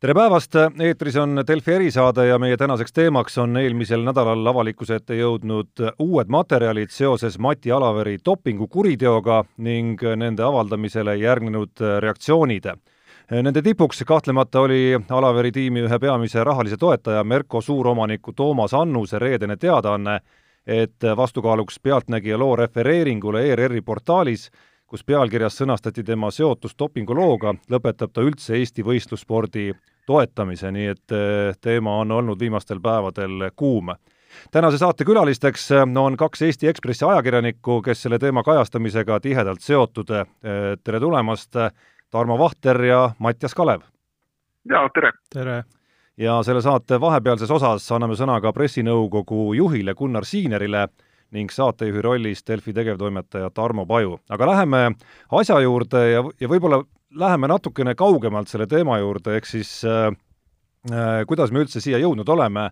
tere päevast, eetris on Delfi erisaade ja meie tänaseks teemaks on eelmisel nädalal avalikkuse ette jõudnud uued materjalid seoses Mati Alaveri dopingukuriteoga ning nende avaldamisele järgnenud reaktsioonid. Nende tipuks kahtlemata oli Alaveri tiimi ühe peamise rahalise toetaja Merko suuromaniku Toomas Annuse reedene teadaanne, et vastukaaluks Pealtnägija loo refereeringule ERR-i portaalis kus pealkirjas sõnastati tema seotus dopingulooga, lõpetab ta üldse Eesti võistlusspordi toetamise, nii et eh, teema on olnud viimastel päevadel kuum. tänase saate külalisteks eh, on kaks Eesti Ekspressi ajakirjanikku, kes selle teema kajastamisega tihedalt seotud. Eh, tere tulemast, Tarmo Vahter ja Mattias Kalev! jaa, tere! tere! ja selle saate vahepealses osas anname sõna ka pressinõukogu juhile Gunnar Siinerile ning saatejuhi rollis Delfi tegevtoimetaja Tarmo Paju. aga läheme asja juurde ja, ja võib-olla läheme natukene kaugemalt selle teema juurde, ehk siis äh, äh, kuidas me üldse siia jõudnud oleme,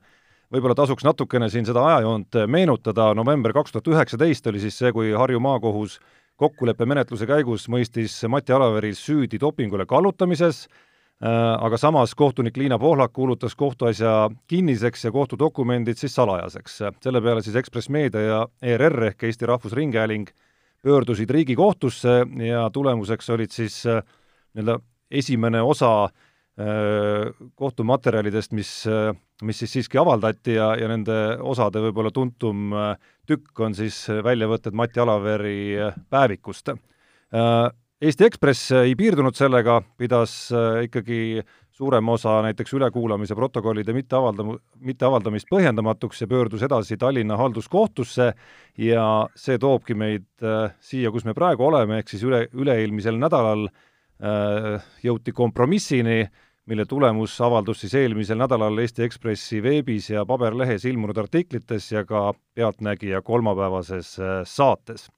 võib-olla tasuks natukene siin seda ajajoont meenutada, november kaks tuhat üheksateist oli siis see, kui Harju maakohus kokkuleppemenetluse käigus mõistis Mati Alaveri süüdi dopingule kallutamises äh,, Äh, aga samas kohtunik Liina Pohlak kuulutas kohtuasja kinniseks ja kohtudokumendid siis salajaseks. selle peale siis Ekspress Meedia ja ERR ehk Eesti Rahvusringhääling pöördusid Riigikohtusse ja tulemuseks olid siis äh, nii-öelda esimene osa äh, kohtumaterjalidest, mis, mis siis siiski avaldati ja, ja nende osade võib-olla tuntum tükk on siis väljavõtted Mati Alaveri päevikust. Eesti Ekspress ei piirdunud sellega, pidas äh, ikkagi suurem osa näiteks ülekuulamise protokollide mitteavaldam-, mitteavaldamist põhjendamatuks ja pöördus edasi Tallinna halduskohtusse ja see toobki meid äh, siia, kus me praegu oleme, ehk siis üle, üle-eelmisel nädalal äh, jõuti kompromissini, mille tulemus avaldus siis eelmisel nädalal Eesti Ekspressi veebis ja paberlehes ilmunud artiklites ja ka Pealtnägija kolmapäevases äh, saates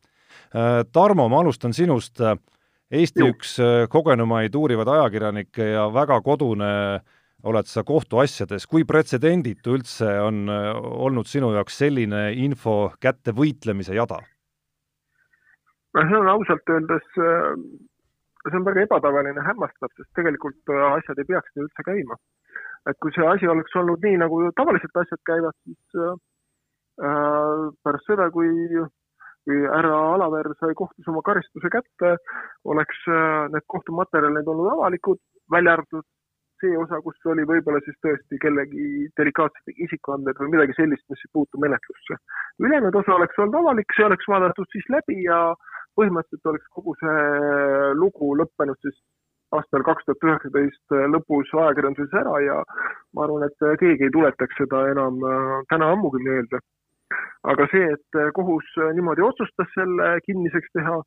äh,. Tarmo, ma alustan sinust äh, Eesti Juh. üks äh, kogenumaid uurivaid ajakirjanikke ja väga kodune oled sa kohtuasjades, kui pretsedenditu üldse on äh, olnud sinu jaoks selline info kätte võitlemise jada? no see on ausalt öeldes, äh, see on väga ebatavaline, hämmastav, sest tegelikult asjad ei peaks nii üldse käima. et kui see asi oleks olnud nii, nagu tavaliselt asjad käivad, siis äh, pärast seda, kui kui härra Alaver sai kohtus oma karistuse kätte, oleks äh, need kohtumaterjalid olnud avalikud, välja arvatud see osa, kus oli võib-olla siis tõesti kellegi delikaatsed isikuandmed või midagi sellist, mis ei puutu menetlusse. ülejäänud osa oleks olnud avalik, see oleks vaadatud siis läbi ja põhimõtteliselt oleks kogu see lugu lõppenud siis aastal kaks tuhat üheksateist lõpus ajakirjanduses ära ja ma arvan, et keegi ei tuletaks seda enam äh, täna ammugi meelde aga see, et äh, kohus äh, niimoodi otsustas selle kinniseks teha,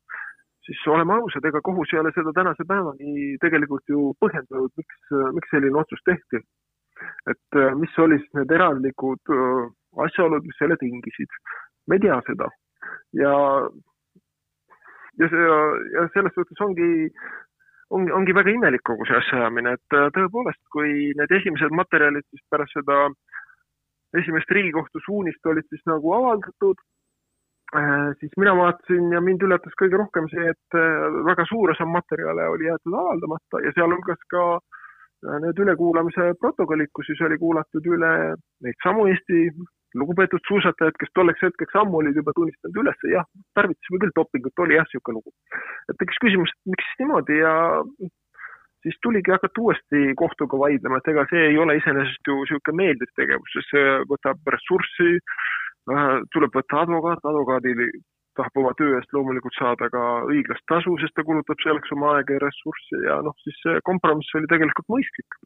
siis oleme ausad, ega kohus ei ole seda tänase päevani tegelikult ju põhjendanud, miks, äh, miks selline otsus tehti. et mis olid siis need erandlikud asjaolud, mis selle tingisid. me ei tea seda ja, ja see, ja selles suhtes ongi ongi, ongi väga imelik kogu see asjaajamine, et tõepoolest, kui need esimesed materjalid siis pärast seda äh, esimest Riigikohtu suunist olid siis nagu avaldatud, äh, siis mina vaatasin ja mind üllatas kõige rohkem see, et äh, väga suur osa materjale oli jäetud avaldamata ja sealhulgas ka äh, need ülekuulamise protokollid, kus siis oli kuulatud üle neid samu Eesti lugupeetud suusatajad, kes tolleks hetkeks ammu olid juba tunnistanud üles, jah, tarvitasime küll dopingut, oli jah, niisugune lugu. et tekkis küsimus, et miks niimoodi ja siis tuligi hakata uuesti kohtuga vaidlema, et ega see ei ole iseenesest ju niisugune meeldiv tegevus, sest see võtab ressurssi, tuleb võtta advokaat, advokaadil tahab oma töö eest loomulikult saada ka õiglast tasu, sest ta kulutab selleks oma aega ja ressurssi ja noh, siis see kompromiss oli tegelikult mõistlik.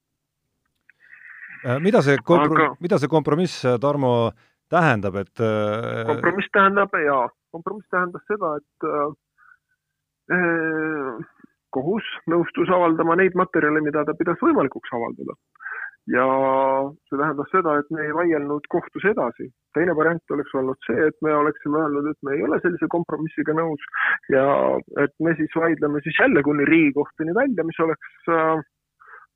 Äh, mida see kompro-, Aga... mida see kompromiss, Tarmo, tähendab, et äh, kompromiss tähendab jaa, kompromiss tähendas seda, et äh, kohus nõustus avaldama neid materjale, mida ta pidas võimalikuks avaldada. ja see tähendas seda, et me ei vaielnud kohtus edasi. teine variant oleks olnud see, et me oleksime öelnud, et me ei ole sellise kompromissiga nõus ja et me siis vaidleme siis jälle kuni Riigikohtuni välja, mis oleks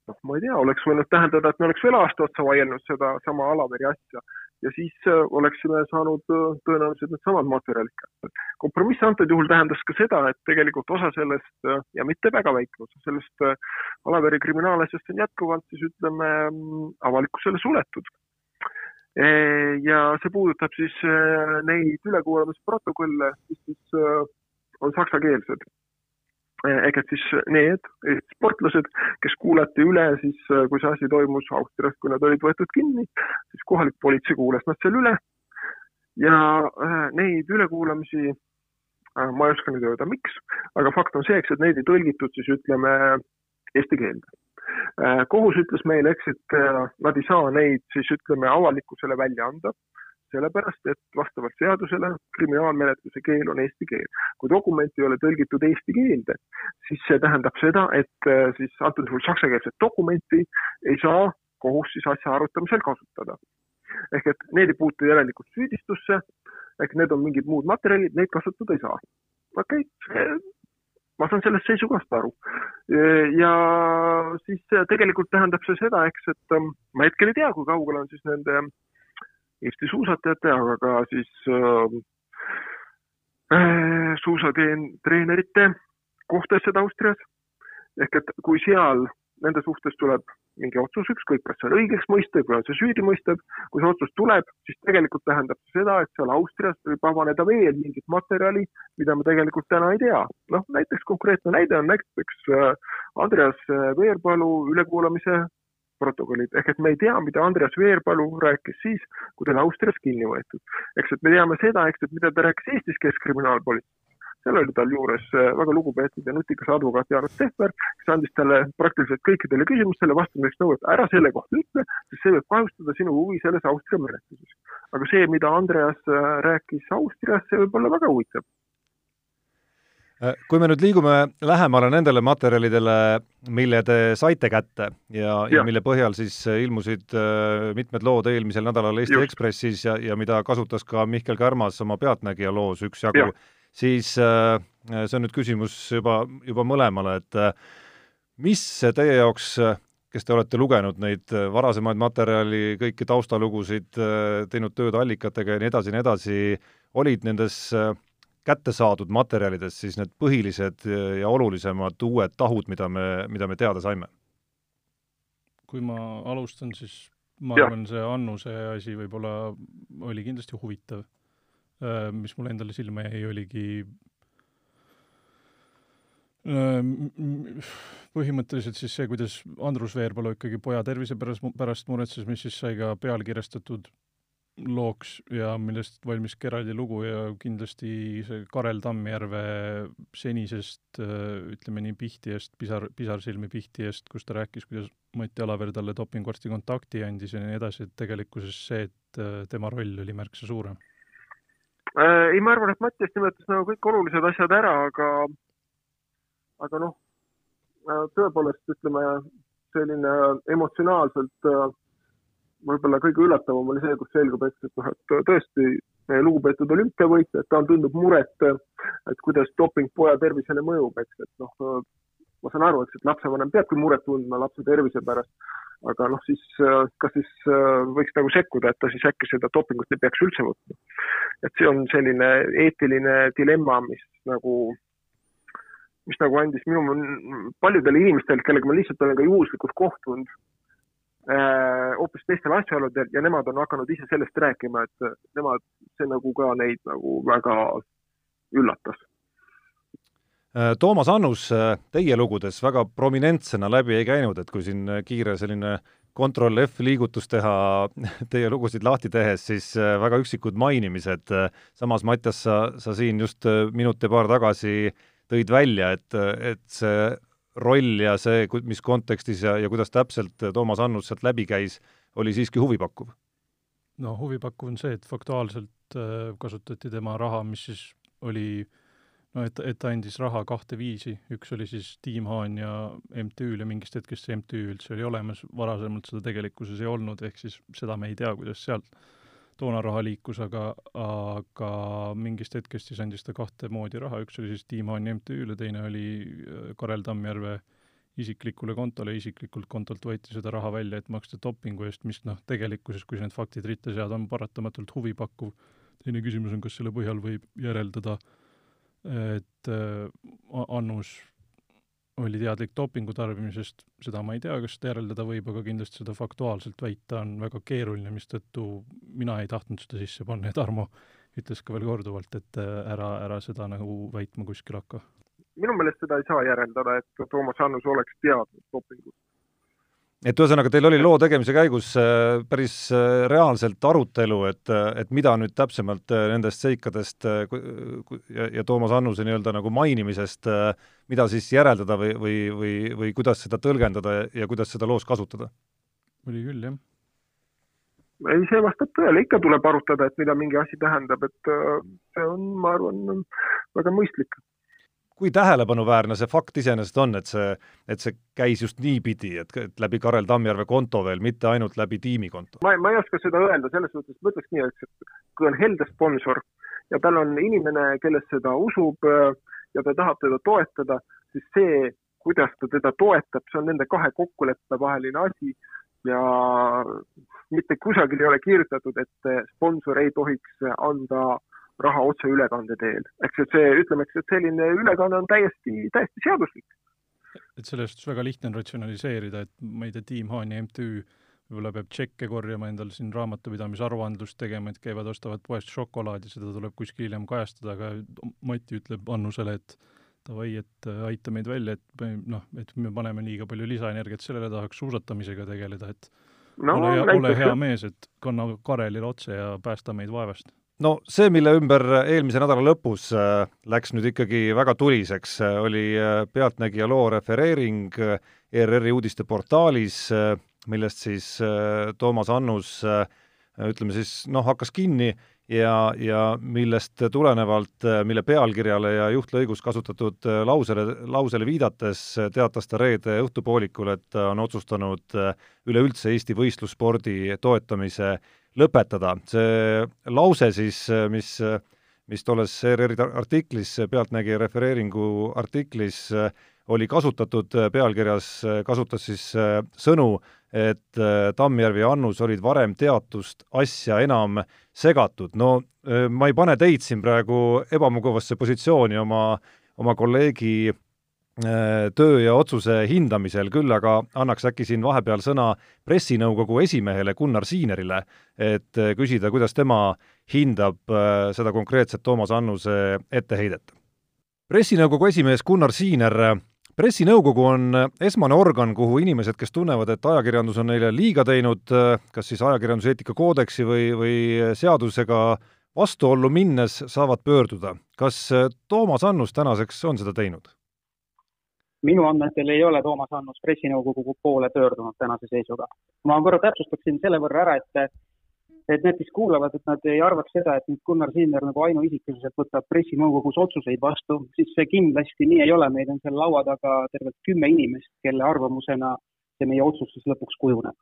noh, ma ei tea, oleks võinud tähendada, et me oleks veel aasta otsa vaielnud sedasama Alaveri asja ja siis äh, oleksime saanud äh, tõenäoliselt needsamad materjalid kätte. kompromiss antud juhul tähendas ka seda, et tegelikult osa sellest äh, ja mitte väga väike osa sellest Alaveri kriminaalasjast on jätkuvalt siis ütleme mm, avalikkusele suletud. Ja see puudutab siis neid ülekuulamisprotokolle, mis siis on saksakeelsed ehk et siis need sportlased, kes kuulati üle siis, kui see asi toimus Austrias, kui nad olid võetud kinni, siis kohalik politsei kuulas nad seal üle. Ja äh, neid ülekuulamisi ma ei oska nüüd öelda, miks, aga fakt on see, eks, et neid ei tõlgitud siis ütleme eesti keelde. Kohus ütles meile, eks, et nad ei saa neid siis ütleme avalikkusele välja anda sellepärast et vastavalt seadusele kriminaalmenetluse keel on eesti keel. kui dokument ei ole tõlgitud eesti keelde, siis see tähendab seda, et äh, siis antud juhul saksakeelset dokumenti ei saa kohus siis asja arutamisel kasutada. ehk et need ei puutu järelikult süüdistusse, ehk need on mingid muud materjalid, neid kasutada ei saa. okei okay., ma saan sellest seisukohast aru. ja siis tegelikult tähendab see seda, eks, et ähm, ma hetkel ei tea, kui kaugel on siis nende Eesti suusatajate, aga ka siis äh, äh suusatreenerite kohtuasjad Austrias. ehk et kui seal nende suhtes tuleb mingi otsus, ükskõik, kas see on õigeks mõistev või on see süüdi mõistev, kui see otsus tuleb, siis tegelikult tähendab see seda, et seal Austrias võib avaneda veel mingit materjali, mida me tegelikult täna ei tea. noh, näiteks konkreetne näide on näiteks äh, Andreas Veerpalu ülekuulamise protokollid, ehk et me ei tea, mida Andreas Veerpalu rääkis siis, kui ta oli Austrias kinni võetud. eks, et me teame seda, eks, et mida ta rääkis Eestis keskkriminaalpolitseis. seal oli tal juures äh, väga lugupeetud ja nutikas advokaat Jaanus Tehver, kes andis talle praktiliselt kõikidele küsimustele vastamiseks nõu, et ära selle kohta ütle, sest see võib kahjustada sinu huvi selles Austria menetluses. aga see, mida Andreas äh, rääkis Austrias, see võib olla väga huvitav kui me nüüd liigume lähemale nendele materjalidele, mille te saite kätte ja, ja., ja mille põhjal siis äh, ilmusid äh, mitmed lood eelmisel nädalal Eesti Just. Ekspressis ja, ja mida kasutas ka Mihkel Kärmas oma Pealtnägija loos üksjagu, siis see on nüüd küsimus juba, juba mõlemale, et mis teie jaoks kes te olete lugenud neid varasemaid materjali, kõiki taustalugusid, teinud tööd allikatega ja nii edasi ja nii edasi, olid nendes kätte saadud materjalides siis need põhilised ja olulisemad uued tahud, mida me, mida me teada saime? kui ma alustan, siis ma ja. arvan, see Annuse asi võib-olla oli kindlasti huvitav. Äh, mis mulle endale silma jäi, oligi äh, põhimõtteliselt siis see, kuidas Andrus Veerpalu ikkagi poja tervise pärast, pärast muretses, mis siis sai ka pealkirjastatud looks ja millest valmis ka eraldi lugu ja kindlasti see Karel Tammjärve senisest ütleme nii Pihtiest, pisar, pisarsilmi Pihtiest, kus ta rääkis, kuidas Mati Alaver talle dopinguarsti kontakti andis ja nii edasi, et tegelikkuses see, et tema roll oli märksa suurem äh,? ei, ma arvan, et Mattias nimetas nagu kõik olulised asjad ära, aga, aga noh, äh, tõepoolest ütleme, selline emotsionaalselt äh, võib-olla kõige üllatavam oli see, kus selgub, et, et noh, et tõesti lugupeetud olümpiavõitja, et tal tundub muret, et kuidas doping poja tervisele mõjub, eks, et noh, ma saan aru, eks, et lapsevanem peabki muret tundma lapse tervise pärast, aga noh, siis kas siis võiks nagu sekkuda, et ta siis äkki seda dopingut ei peaks üldse võtma. et see on selline eetiline dilemma, mis nagu, mis nagu andis minu, paljudele inimestele, kellega ma lihtsalt olen ka juhuslikult kohtunud, hoopis teistel asjaoludel ja nemad on hakanud ise sellest rääkima, et nemad, see nagu ka neid nagu väga üllatas. Äh, Toomas Annus, äh, teie lugudes väga prominentsena läbi ei käinud, et kui siin kiire selline kontroll F liigutus teha teie lugusid lahti tehes, siis väga üksikud mainimised, samas Mattias, sa, sa siin just minut ja paar tagasi tõid välja, et, et see roll ja see, mis kontekstis ja, ja kuidas täpselt Toomas Annus sealt läbi käis, oli siiski huvipakkuv? no huvipakkuv on see, et faktuaalselt äh, kasutati tema raha, mis siis oli no et, et ta andis raha kahte viisi, üks oli siis Tiim Haan ja MTÜ-l ja mingist hetkest see MTÜ üldse oli olemas, varasemalt seda tegelikkuses ei olnud, ehk siis seda me ei tea, kuidas sealt toona raha liikus, aga, aga mingist hetkest siis andis ta kahte moodi raha, üks oli siis Tiim Haani MTÜ-le, teine oli äh, Karel Tammjärve isiklikule kontole, isiklikult kontolt võeti seda raha välja, et maksta dopingu eest, mis noh, tegelikkuses, kui sa need faktid ritta sead, on paratamatult huvipakkuv. teine küsimus on, kas selle põhjal võib järeldada, et äh, Annus oli teadlik dopingu tarbimisest, seda ma ei tea, kas seda järeldada võib, aga kindlasti seda faktuaalselt väita on väga keeruline, mistõttu mina ei tahtnud seda sisse panna ja Tarmo ütles ka veel korduvalt, et äh, ära, ära seda nagu väitma kuskil hakka minu meelest seda ei saa järeldada, et Toomas Annus oleks teadnud dopingut. Et ühesõnaga, teil oli loo tegemise käigus äh, päris äh, reaalselt arutelu, et, et mida nüüd täpsemalt äh, nendest seikadest ja, ja Toomas Annuse nii-öelda nagu mainimisest, mida siis järeldada või, või, või, või kuidas seda tõlgendada ja, ja kuidas seda loos kasutada? oli küll, jah. Ei, see vastab tõele, ikka tuleb arutada, et mida mingi asi tähendab, et see on, ma arvan, väga mõistlik kui tähelepanuväärne see fakt iseenesest on, et see, et see käis just niipidi, et, et läbi Karel Tammjärve konto veel, mitte ainult läbi tiimikonto? ma, ma ei oska seda öelda, selles suhtes ma ütleks nii, et kui on helde sponsor ja tal on inimene, kellest seda usub ja ta tahab teda toetada, siis see, kuidas ta teda toetab, see on nende kahe kokkuleppe vaheline asi ja mitte kusagil ei ole kirjutatud, et sponsor ei tohiks anda äh, raha otseülekande teel. eks et see, ütleme, eks, et selline ülekanne on täiesti, täiesti seaduslik. et sellest väga lihtne on ratsionaliseerida, et ma ei tea, Tiim Haani MTÜ võib-olla peab tšekke korjama endal siin raamatupidamisaruandlust tegema, et käivad, ostavad poest šokolaadi, seda tuleb kuskil hiljem kajastada, aga Mati ütleb Annusele, et davai, et äh, aita meid välja, et noh, et me paneme liiga palju lisaenergiat sellele, tahaks suusatamisega tegeleda, et no, ole hea, ole hea mees, et kanna Karelile otse ja päästa meid vaevast no see, mille ümber eelmise nädala lõpus äh, läks nüüd ikkagi väga tuliseks, äh, oli äh, Pealtnägija loo refereering ERR-i uudisteportaalis, millest siis Toomas Annus ütleme siis noh, hakkas kinni ja, ja millest tulenevalt, mille pealkirjale ja juhtlõigus kasutatud lausele, lausele viidates teatas ta reede õhtupoolikul, et ta on otsustanud üleüldse Eesti võistlusspordi toetamise lõpetada. see lause siis, mis, mis tolles ERR-i artiklis, Pealtnägija refereeringu artiklis oli kasutatud pealkirjas, kasutas siis sõnu, et Tammjärv ja Annus olid varem teatust asja enam segatud. no ma ei pane teid siin praegu ebamugavasse positsiooni oma, oma kolleegi töö ja otsuse hindamisel, küll aga annaks äkki siin vahepeal sõna pressinõukogu esimehele Gunnar Siinerile, et äh, küsida, kuidas tema hindab äh, seda konkreetset Toomas Annuse etteheidet. pressinõukogu esimees Gunnar Siiner, pressinõukogu on esmane organ, kuhu inimesed, kes tunnevad, et ajakirjandus on neile liiga teinud, kas siis ajakirjanduseetika koodeksi või, või seadusega vastuollu minnes, saavad pöörduda. kas Toomas Annus tänaseks on seda teinud? Minu andmetel ei ole Toomas Annus pressinõukogu poole pöördunud tänase seisuga. ma korra täpsustaksin selle võrra ära, et et need, kes kuulavad, et nad ei arvaks seda, et nüüd Gunnar Siinner nagu ainuisikuliselt võtab pressinõukogus otsuseid vastu, siis see kindlasti nii ei ole, meid on seal laua taga tervelt kümme inimest, kelle arvamusena see meie otsus siis lõpuks kujuneb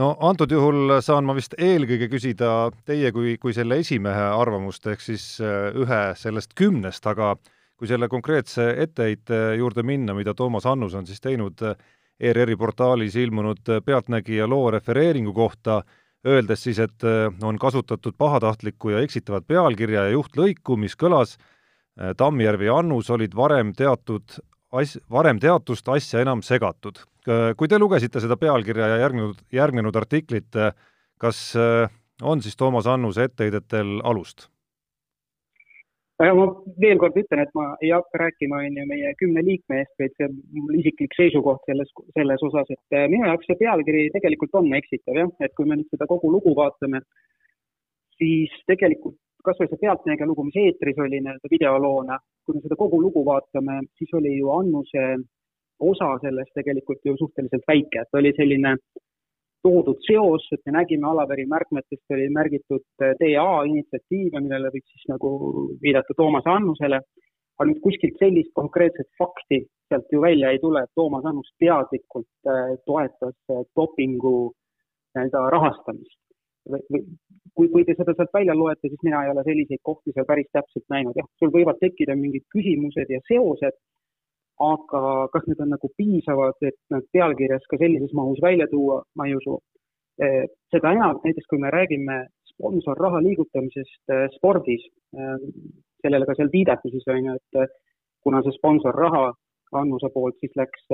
no antud juhul saan ma vist eelkõige küsida teie kui, kui selle esimehe arvamust, ehk siis äh, ühe sellest kümnest, aga kui selle konkreetse etteheite juurde minna, mida Toomas Annus on siis teinud ERR-i portaalis ilmunud Pealtnägija loo refereeringu kohta, öeldes siis, et on kasutatud pahatahtlikku ja eksitavat pealkirja ja juhtlõiku, mis kõlas Tammjärv ja Annus olid varem teatud as-, varem teatust asja enam segatud. kui te lugesite seda pealkirja ja järgnenud, järgnenud artiklit, kas on siis Toomas Annuse etteheidetel alust? Aga ma veel kord ütlen, et ma ei hakka rääkima, on ju, meie kümne liikme eest, vaid see on mul isiklik seisukoht selles, selles osas, et äh, minu jaoks see pealkiri tegelikult on eksitav jah, et kui me nüüd seda kogu lugu vaatame, siis tegelikult kas või see Pealtnägija lugu, mis eetris oli nii-öelda videoloona, kui me seda kogu lugu vaatame, siis oli ju Annuse osa sellest tegelikult ju suhteliselt väike, et oli selline toodud seos, et me nägime Alaveri märkmetest oli märgitud äh, initsiatiive, millele võiks siis nagu viidata Toomas Annusele, aga nüüd kuskilt sellist konkreetset fakti sealt ju välja ei tule, et Toomas Annus teadlikult äh, toetas äh, dopingu nii-öelda rahastamist. või kui, kui te seda sealt välja loete, siis mina ei ole selliseid kohti seal päris täpselt näinud, jah, sul võivad tekkida mingid küsimused ja seosed, aga kas need on nagu piisavad, et nad pealkirjas ka sellises mahus välja tuua, ma ei usu. seda enam, näiteks kui me räägime sponsorraha liigutamisest spordis, sellele ka seal viidati siis on ju, et kuna see sponsorraha Annuse poolt siis läks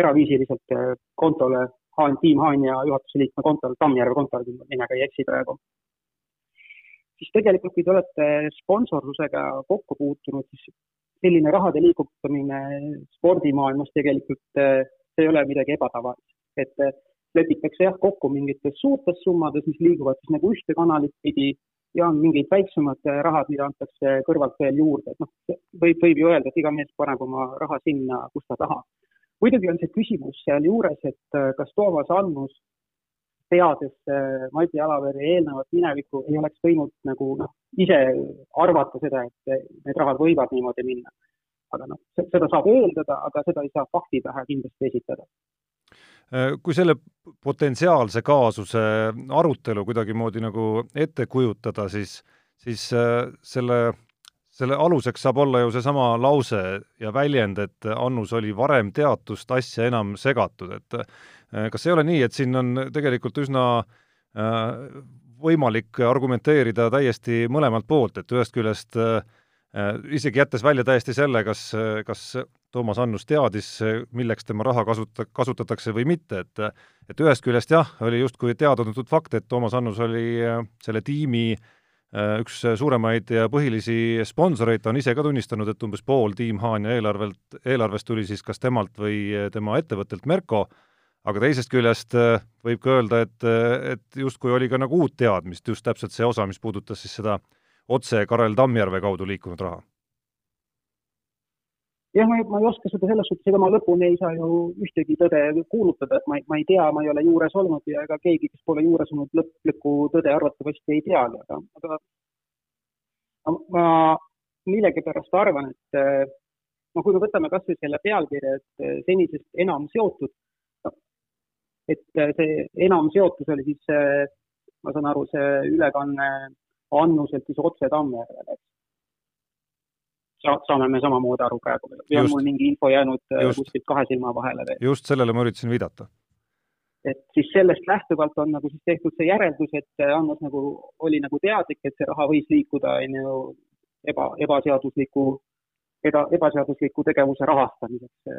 eraviisiliselt kontole Haan, Tiim Haanja juhatuse liikme kontol, Tammjärve kontol, kui ma nimega ei eksi praegu. siis tegelikult, kui te olete sponsorlusega kokku puutunud, siis selline rahade liigutamine spordimaailmas tegelikult, see ei ole midagi ebatavalist. et lepitakse jah kokku mingites suurtes summades, mis liiguvad siis nagu ühte kanalit pidi ja on mingid väiksemad rahad, mida antakse kõrvalt veel juurde, et noh, võib, võib ju öelda, et iga mees paneb oma raha sinna, kus ta tahab muidugi on see küsimus sealjuures, et äh, kas Toomas Annus, teades äh, Mati Alavere eelnevat minevikku, ei oleks võinud nagu noh, ise arvata seda, et need rahad võivad niimoodi minna. aga noh, seda saab eeldada, aga seda ei saa fakti pähe kindlasti esitada äh, kui selle potentsiaalse kaasuse arutelu kuidagimoodi nagu ette kujutada, siis, siis selle selle aluseks saab olla ju seesama lause ja väljend, et Annus oli varem teatust asja enam segatud, et kas ei ole nii, et siin on tegelikult üsna äh, võimalik argumenteerida täiesti mõlemalt poolt, et ühest küljest äh, isegi jättes välja täiesti selle, kas, kas Toomas Annus teadis, milleks tema raha kasuta-, kasutatakse või mitte, et et ühest küljest jah, oli justkui teada-tuntud fakt, et Toomas Annus oli selle tiimi äh, Äh, üks suuremaid ja põhilisi sponsoreid, ta on ise ka tunnistanud, et umbes pool Tiim Haanja eelarvelt, eelarvest tuli siis kas temalt või tema ettevõttelt Merko, aga teisest küljest äh, võib ka öelda, et, et justkui oli ka nagu uut teadmist, just täpselt see osa, mis puudutas siis seda otse Karel Tammjärve kaudu liikunud raha. Jah, ma ei, ma ei oska seda selles suhtes, ega ma lõpuni ei saa ju ühtegi tõde kuulutada, et ma ei, ma ei tea, ma ei ole juures olnud ja ega keegi, kes pole juures olnud, lõplikku tõde arvatavasti ei teagi, aga, aga ma millegipärast arvan, et noh, kui me võtame kas või selle pealkirja, et senisest enam seotud, et see enam seotus oli siis, ma saan aru, see ülekanne Annuselt siis otse Tammjärvele, eks saame me samamoodi aru praegu või on mul mingi info jäänud äh, just, kuskilt kahe silma vahele veel? just sellele ma üritasin viidata. et siis sellest lähtuvalt on nagu siis tehtud see järeldus, et Annos nagu oli nagu teadlik, et see raha võis liikuda, on ju, eba, ebaseadusliku, eba, ebaseadusliku tegevuse rahastamiseks.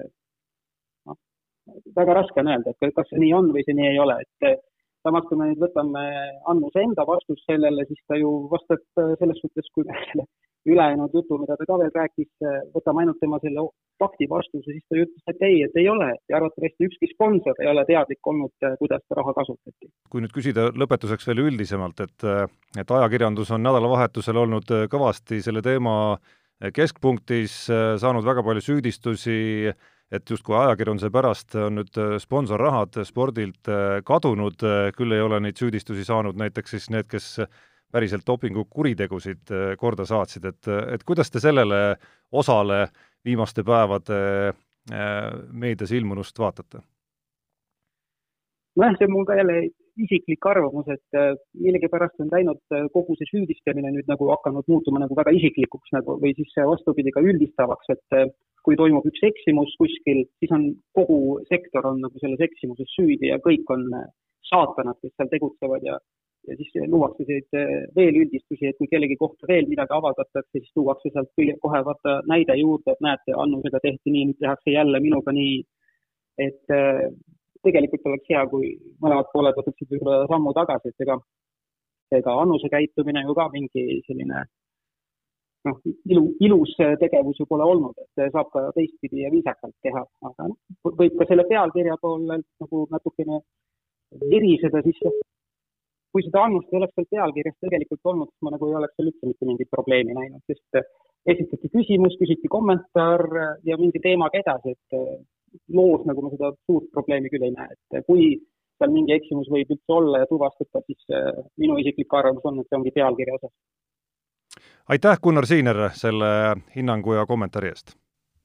Väga raske on öelda, et kas see nii on või see nii ei ole, et samas, kui me nüüd võtame Annuse enda vastust sellele, siis ta ju vastab selles suhtes, kui me selle ülejäänud jutu, mida ta ka veel rääkis, võtame ainult tema selle fakti vastuse, siis ta ütles, et ei, et ei ole ja arvatavasti ükski sponsor ei ole teadlik olnud, kuidas seda raha kasutati. kui nüüd küsida lõpetuseks veel üldisemalt, et, et ajakirjandus on nädalavahetusel olnud kõvasti selle teema keskpunktis, saanud väga palju süüdistusi, et justkui ajakirjanduse pärast on nüüd sponsorrahad spordilt kadunud, küll ei ole neid süüdistusi saanud näiteks siis need, kes päriselt dopingukuritegusid äh, korda saatsid, et, et kuidas te sellele osale viimaste päevade äh, meedias ilmunust vaatate? nojah, see on mul ka jälle isiklik arvamus, et äh, millegipärast on läinud kogu see süüdistamine nüüd nagu hakanud muutuma nagu väga isiklikuks nagu või siis vastupidi ka üldistavaks, et kui toimub üks eksimus kuskil, siis on kogu sektor on nagu selles eksimuses süüdi ja kõik on saatanad, kes seal tegutsevad ja ja siis luuakse selliseid eh, veel üldistusi, et kui kellegi kohta veel midagi avaldatakse, siis tuuakse sealt kohe vaata näide juurde, et näete, Annusega tehti nii, nüüd tehakse jälle minuga nii. et äh, tegelikult oleks hea, kui mõlemad pooled võtaksid võib-olla sammu tagasi, et ega, ega Annuse käitumine ju ka mingi selline noh, ilu, ilus tegevus ju pole olnud, et saab ka teistpidi ja viisakalt teha, aga noh, võib ka selle pealkirja poolelt nagu natukene eriseda, siis kui seda annust ei oleks seal pealkirjas tegelikult olnud, siis ma nagu ei oleks seal üldse mitte mingit probleemi näinud, sest äh, esitati küsimus, küsiti kommentaar äh, ja mindi teemaga edasi, et äh, loos nagu ma seda suurt probleemi küll ei näe, et kui seal mingi eksimus võib üldse olla ja tuvastada, siis minu isiklik arvamus on, et see ongi pealkirja osas. Aitäh, Gunnar Siiner, selle hinnangu ja kommentaari eest!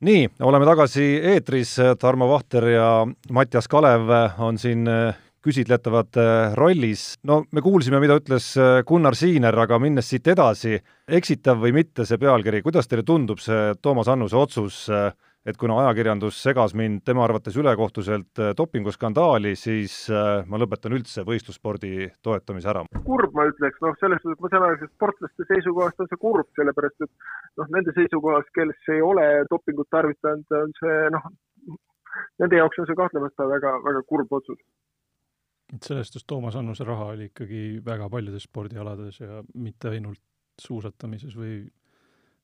nii, oleme tagasi eetris, Tarmo Vahter ja Mattias Kalev on siin küsitletavate rollis. no me kuulsime, mida ütles Gunnar Siiner, aga minnes siit edasi, eksitav või mitte see pealkiri, kuidas teile tundub see Toomas Annuse otsus et kuna ajakirjandus segas mind tema arvates ülekohtuselt äh, dopinguskandaali, siis äh, ma lõpetan üldse võistlusspordi toetamise ära. kurb, ma ütleks, noh, selles suhtes ma saan aru, et sportlaste seisukohast on see kurb, sellepärast et noh, nende seisukohast, kes ei ole dopingut tarvitanud, on see noh, nende jaoks on see kahtlemata väga, väga kurb otsus. et sellest, et Toomas Annuse raha oli ikkagi väga paljudes spordialades ja mitte ainult suusatamises või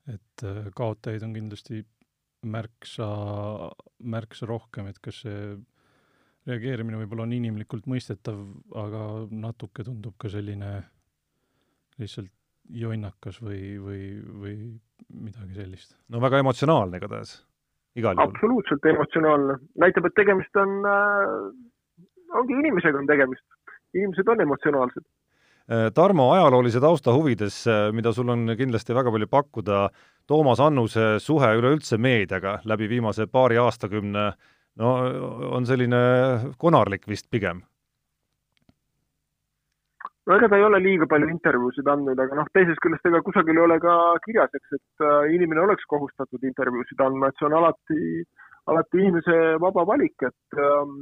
et äh, kaotajaid on kindlasti märksa, märksa rohkem, et kas see reageerimine võib-olla on inimlikult mõistetav, aga natuke tundub ka selline lihtsalt jonnakas või, või, või midagi sellist. no väga emotsionaalne igatahes, igal juhul. absoluutselt emotsionaalne, näitab, et tegemist on äh,, ongi inimesega on tegemist, inimesed on emotsionaalsed Tarmo, ajaloolise tausta huvides, äh, mida sul on kindlasti väga palju pakkuda, Toomas Annuse suhe üleüldse meediaga läbi viimase paari aastakümne, no on selline konarlik vist pigem? no ega ta ei ole liiga palju intervjuusid andnud, aga noh, teisest küljest ega kusagil ei ole ka kirjas, eks, et äh, inimene oleks kohustatud intervjuusid andma, et see on alati, alati inimese vaba valik, et ähm,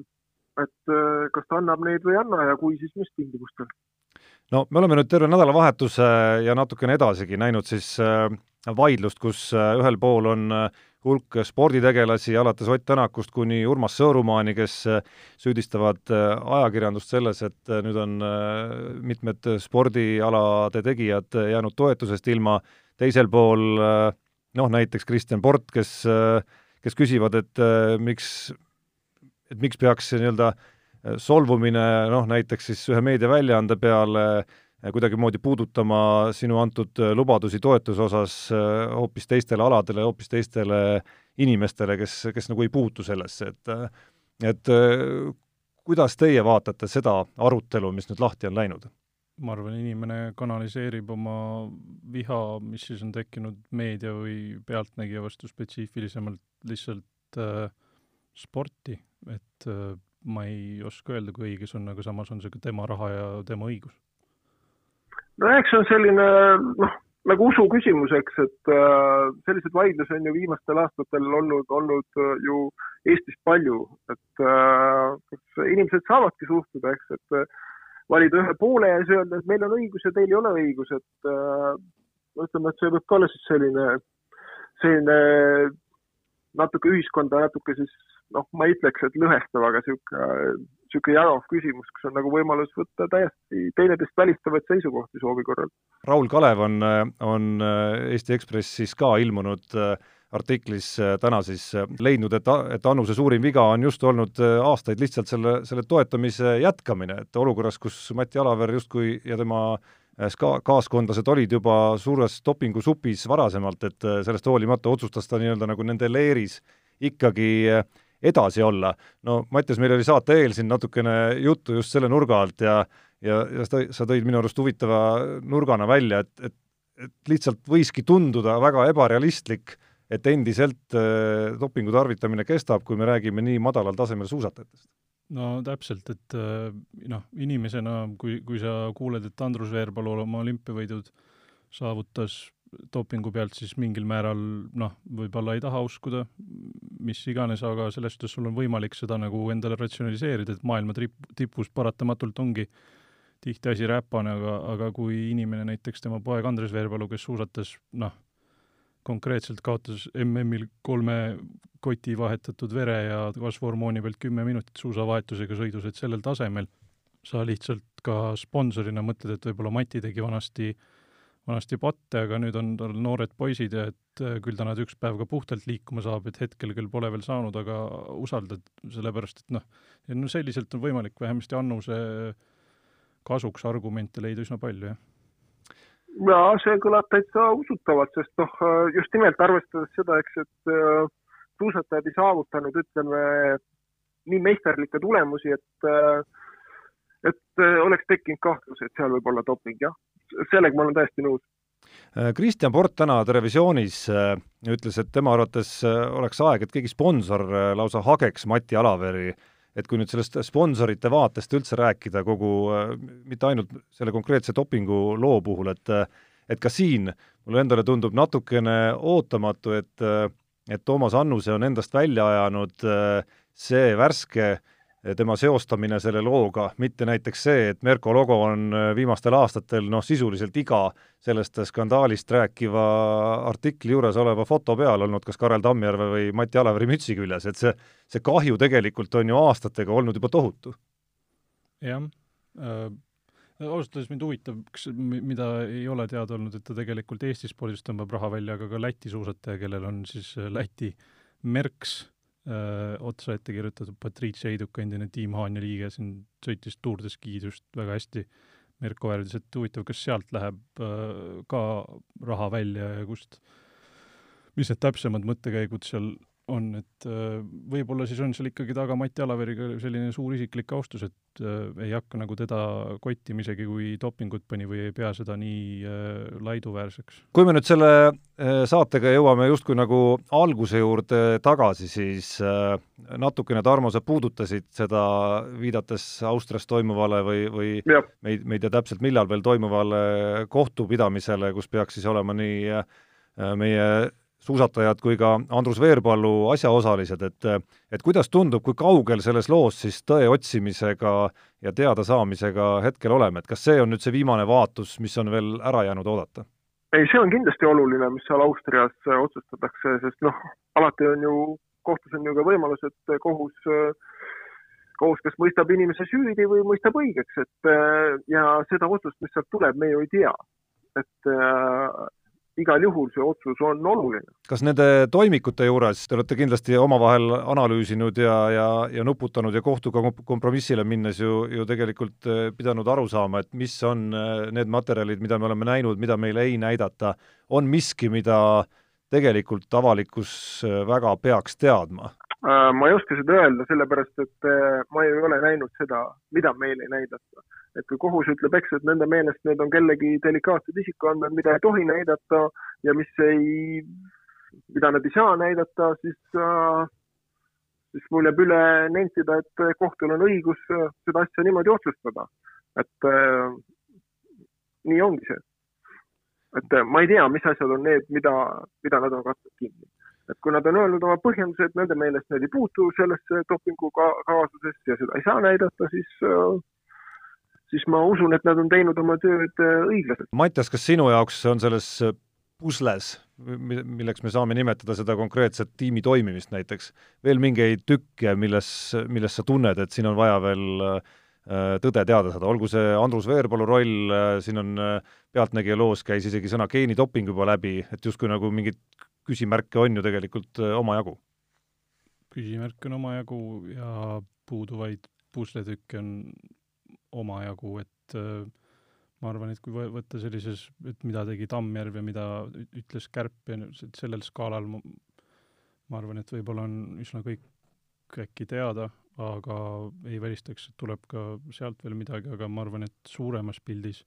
et kas ta annab neid või ei anna ja kui, siis mis tingimustel no me oleme nüüd terve nädalavahetuse ja natukene edasigi näinud siis äh, vaidlust, kus äh, ühel pool on äh, hulk sporditegelasi, alates Ott Tänakust kuni Urmas Sõõrumaani, kes süüdistavad ajakirjandust selles, et nüüd on mitmed spordialade tegijad jäänud toetusest ilma, teisel pool noh, näiteks Kristjan Port, kes, kes küsivad, et miks, et miks peaks nii-öelda äh, solvumine noh, näiteks siis ühe meediaväljaande peale eh, kuidagimoodi puudutama sinu antud eh, lubadusi toetuse osas eh, hoopis teistele aladele, hoopis teistele inimestele, kes, kes nagu ei puutu sellesse, et et kuidas teie vaatate seda arutelu, mis nüüd lahti on läinud? ma arvan, inimene kanaliseerib oma viha, mis siis on tekkinud meedia või pealtnägija vastu spetsiifilisemalt lihtsalt äh, sporti, et äh, ma ei oska öelda, kui õige see on, aga samas on see ka tema raha ja tema õigus. no eks see on selline noh, nagu usu küsimus, eks, et äh, selliseid vaidlusi on ju viimastel aastatel olnud, olnud äh, ju Eestis palju, et äh, inimesed saavadki suhtuda, eks, et äh, valida ühe poole ja siis öelda, et meil on õigus ja teil ei ole õigus, et äh, ütleme, et see võib ka olla siis selline, selline natuke ühiskonda natuke siis noh, ma ei ütleks, et lõhestav, aga niisugune, niisugune jagav küsimus, kus on nagu võimalus võtta täiesti teineteist välistavaid seisukohti soovi korral. Raul Kalev on, on Eesti Ekspressis ka ilmunud äh, artiklis äh, täna siis äh, leidnud, et, et Annuse suurim viga on just olnud aastaid lihtsalt selle, selle toetamise jätkamine, et olukorras, kus Mati Alaver justkui ja tema ska-, kaaskondlased olid juba suures dopingusupis varasemalt, et sellest hoolimata otsustas ta nii-öelda nagu nende leeris ikkagi äh, edasi olla. no Mattias, meil oli saate eel siin natukene juttu just selle nurga alt ja ja, ja sa, tõid minu arust huvitava nurgana välja, et, et, et lihtsalt võiski tunduda väga ebarealistlik, et endiselt äh, dopingu tarvitamine kestab, kui me räägime nii madalal tasemel suusatajatest no täpselt, et äh, noh, inimesena, kui, kui sa kuuled, et Andrus Veerpalu oma olümpiavõidud saavutas dopingu pealt, siis mingil määral noh, võib-olla ei taha uskuda, mis iganes, aga selles suhtes sul on võimalik seda nagu endale ratsionaliseerida, et maailma trip-, tipus paratamatult ongi tihti asi räpane, aga, aga kui inimene, näiteks tema poeg Andres Veerpalu, kes suusatas noh, konkreetselt kaotas MM-il kolme koti vahetatud vere ja kasvuhormooni pealt kümme minutit suusavahetusega sõidus, et sellel tasemel sa lihtsalt ka sponsorina mõtled, et võib-olla Mati tegi vanasti äh, vanasti patte, aga nüüd on tal noored poisid ja et äh, küll ta nad üks päev ka puhtalt liikuma saab, et hetkel küll pole veel saanud, aga usaldad, sellepärast et noh, no selliselt on võimalik vähemasti Annuse kasuks argumente leida üsna palju, jah. Ja see kõlab täitsa usutavalt, sest noh, just nimelt arvestades seda, eks, et äh, suusatajad ei saavutanud, ütleme, nii meisterlikke tulemusi, et äh, et oleks tekkinud kahtlus, et seal võib olla doping, jah sellega ma olen täiesti nõus. Äh, Kristjan Port täna Terevisioonis äh, ütles, et tema arvates äh, oleks aeg, et keegi sponsor lausa hageks Mati Alaveri, et kui nüüd sellest sponsorite vaatest üldse rääkida kogu, mitte ainult selle konkreetse dopingu loo puhul, et et ka siin mulle endale tundub natukene ootamatu, et et Toomas Annuse on endast välja ajanud see värske äh, tema seostamine selle looga, mitte näiteks see, et Merko logo on äh, viimastel aastatel noh, sisuliselt iga sellest skandaalist rääkiva artikli juures oleva foto peal olnud kas Karel Tammjärve või Mati Alaveri mütsi küljes, et see, see kahju tegelikult on ju aastatega olnud juba tohutu. jah äh,, ausalt öeldes mind huvitab, kas, mida ei ole teada olnud, et ta tegelikult Eesti spordis tõmbab raha välja, aga ka Läti suusataja, kellel on siis äh, Läti Merks otsa ette kirjutatud Patricia Heiduka, endine Team Haanja liige, siin sõitis Tour de Ski'd just väga hästi. Merko väärtis, et huvitav, kas sealt läheb öö, ka raha välja ja kust, mis need täpsemad mõttekäigud seal on, et äh, võib-olla siis on seal ikkagi taga Mati Alaveriga selline suur isiklik austus, et äh, ei hakka nagu teda kottima, isegi kui dopingut pani või ei pea seda nii äh, laiduväärseks. kui me nüüd selle saatega jõuame justkui nagu alguse juurde tagasi, siis natukene, Tarmo, sa puudutasid seda, viidates Austrias toimuvale või, või ja. me ei, me ei tea täpselt, millal veel toimuvale kohtupidamisele, kus peaks siis olema nii meie suusatajad kui ka Andrus Veerpalu asjaosalised, et et kuidas tundub, kui kaugel selles loos siis tõe otsimisega ja teadasaamisega hetkel oleme, et kas see on nüüd see viimane vaatus, mis on veel ära jäänud oodata? ei, see on kindlasti oluline, mis seal Austrias otsustatakse, sest noh, alati on ju, kohtus on ju ka võimalus, et kohus kohus kas mõistab inimese süüdi või mõistab õigeks, et ja seda otsust, mis sealt tuleb, me ju ei tea. et igal juhul see otsus on oluline. kas nende toimikute juures, te olete kindlasti omavahel analüüsinud ja, ja, ja nuputanud ja kohtuga kompromissile minnes ju, ju tegelikult eh, pidanud aru saama, et mis on eh, need materjalid, mida me oleme näinud, mida meile ei näidata, on miski, mida tegelikult avalikkus eh, väga peaks teadma? ma ei oska seda öelda, sellepärast et ma ei ole näinud seda, mida meile ei näidata et kui kohus ütleb, eks, et nende meelest need on kellegi delikaatsed isikuandmed, mida ei tohi näidata ja mis ei, mida nad ei saa näidata, siis äh, siis mul jääb üle nentida, et kohtul on õigus seda asja niimoodi otsustada. et äh, nii ongi see. et äh, ma ei tea, mis asjad on need, mida, mida nad on katnud kinni. et kui nad on öelnud oma põhjendused, nende meelest need ei puutu sellesse dopingu ka kaasusesse ja seda ei saa näidata, siis äh, siis ma usun, et nad on teinud oma tööd äh, õiglaselt. Mattias, kas sinu jaoks on selles äh, pusles, milleks me saame nimetada seda konkreetset tiimi toimimist näiteks, veel mingeid tükke, milles, milles sa tunned, et siin on vaja veel äh, tõde teada saada, olgu see Andrus Veerpalu roll, siin on Pealtnägija loos käis isegi sõna geenidoping juba läbi, et justkui nagu mingeid küsimärke on ju tegelikult omajagu? küsimärke on omajagu ja puuduvaid pusletükke on omajagu, et äh, ma arvan, et kui võtta sellises, et mida tegi Tammjärv ja mida ütles Kärp ja sellel skaalal ma, ma arvan, et võib-olla on üsna kõik äkki teada, aga ei välistaks, et tuleb ka sealt veel midagi, aga ma arvan, et suuremas pildis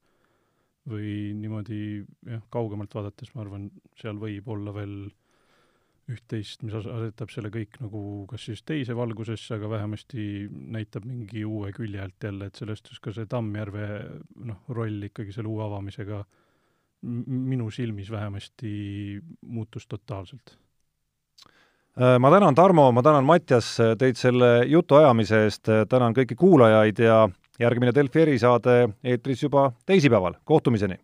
või niimoodi jah, kaugemalt vaadates ma arvan, seal võib olla veel üht-teist, mis asetab selle kõik nagu kas siis teise valgusesse, aga vähemasti näitab mingi uue külje alt jälle, et sellest just ka see Tammjärve noh, roll ikkagi selle uue avamisega minu silmis vähemasti muutus totaalselt. Äh, ma tänan, Tarmo, ma tänan, Mattias, teid selle jutuajamise eest, tänan kõiki kuulajaid ja järgmine Delfi erisaade eetris juba teisipäeval, kohtumiseni!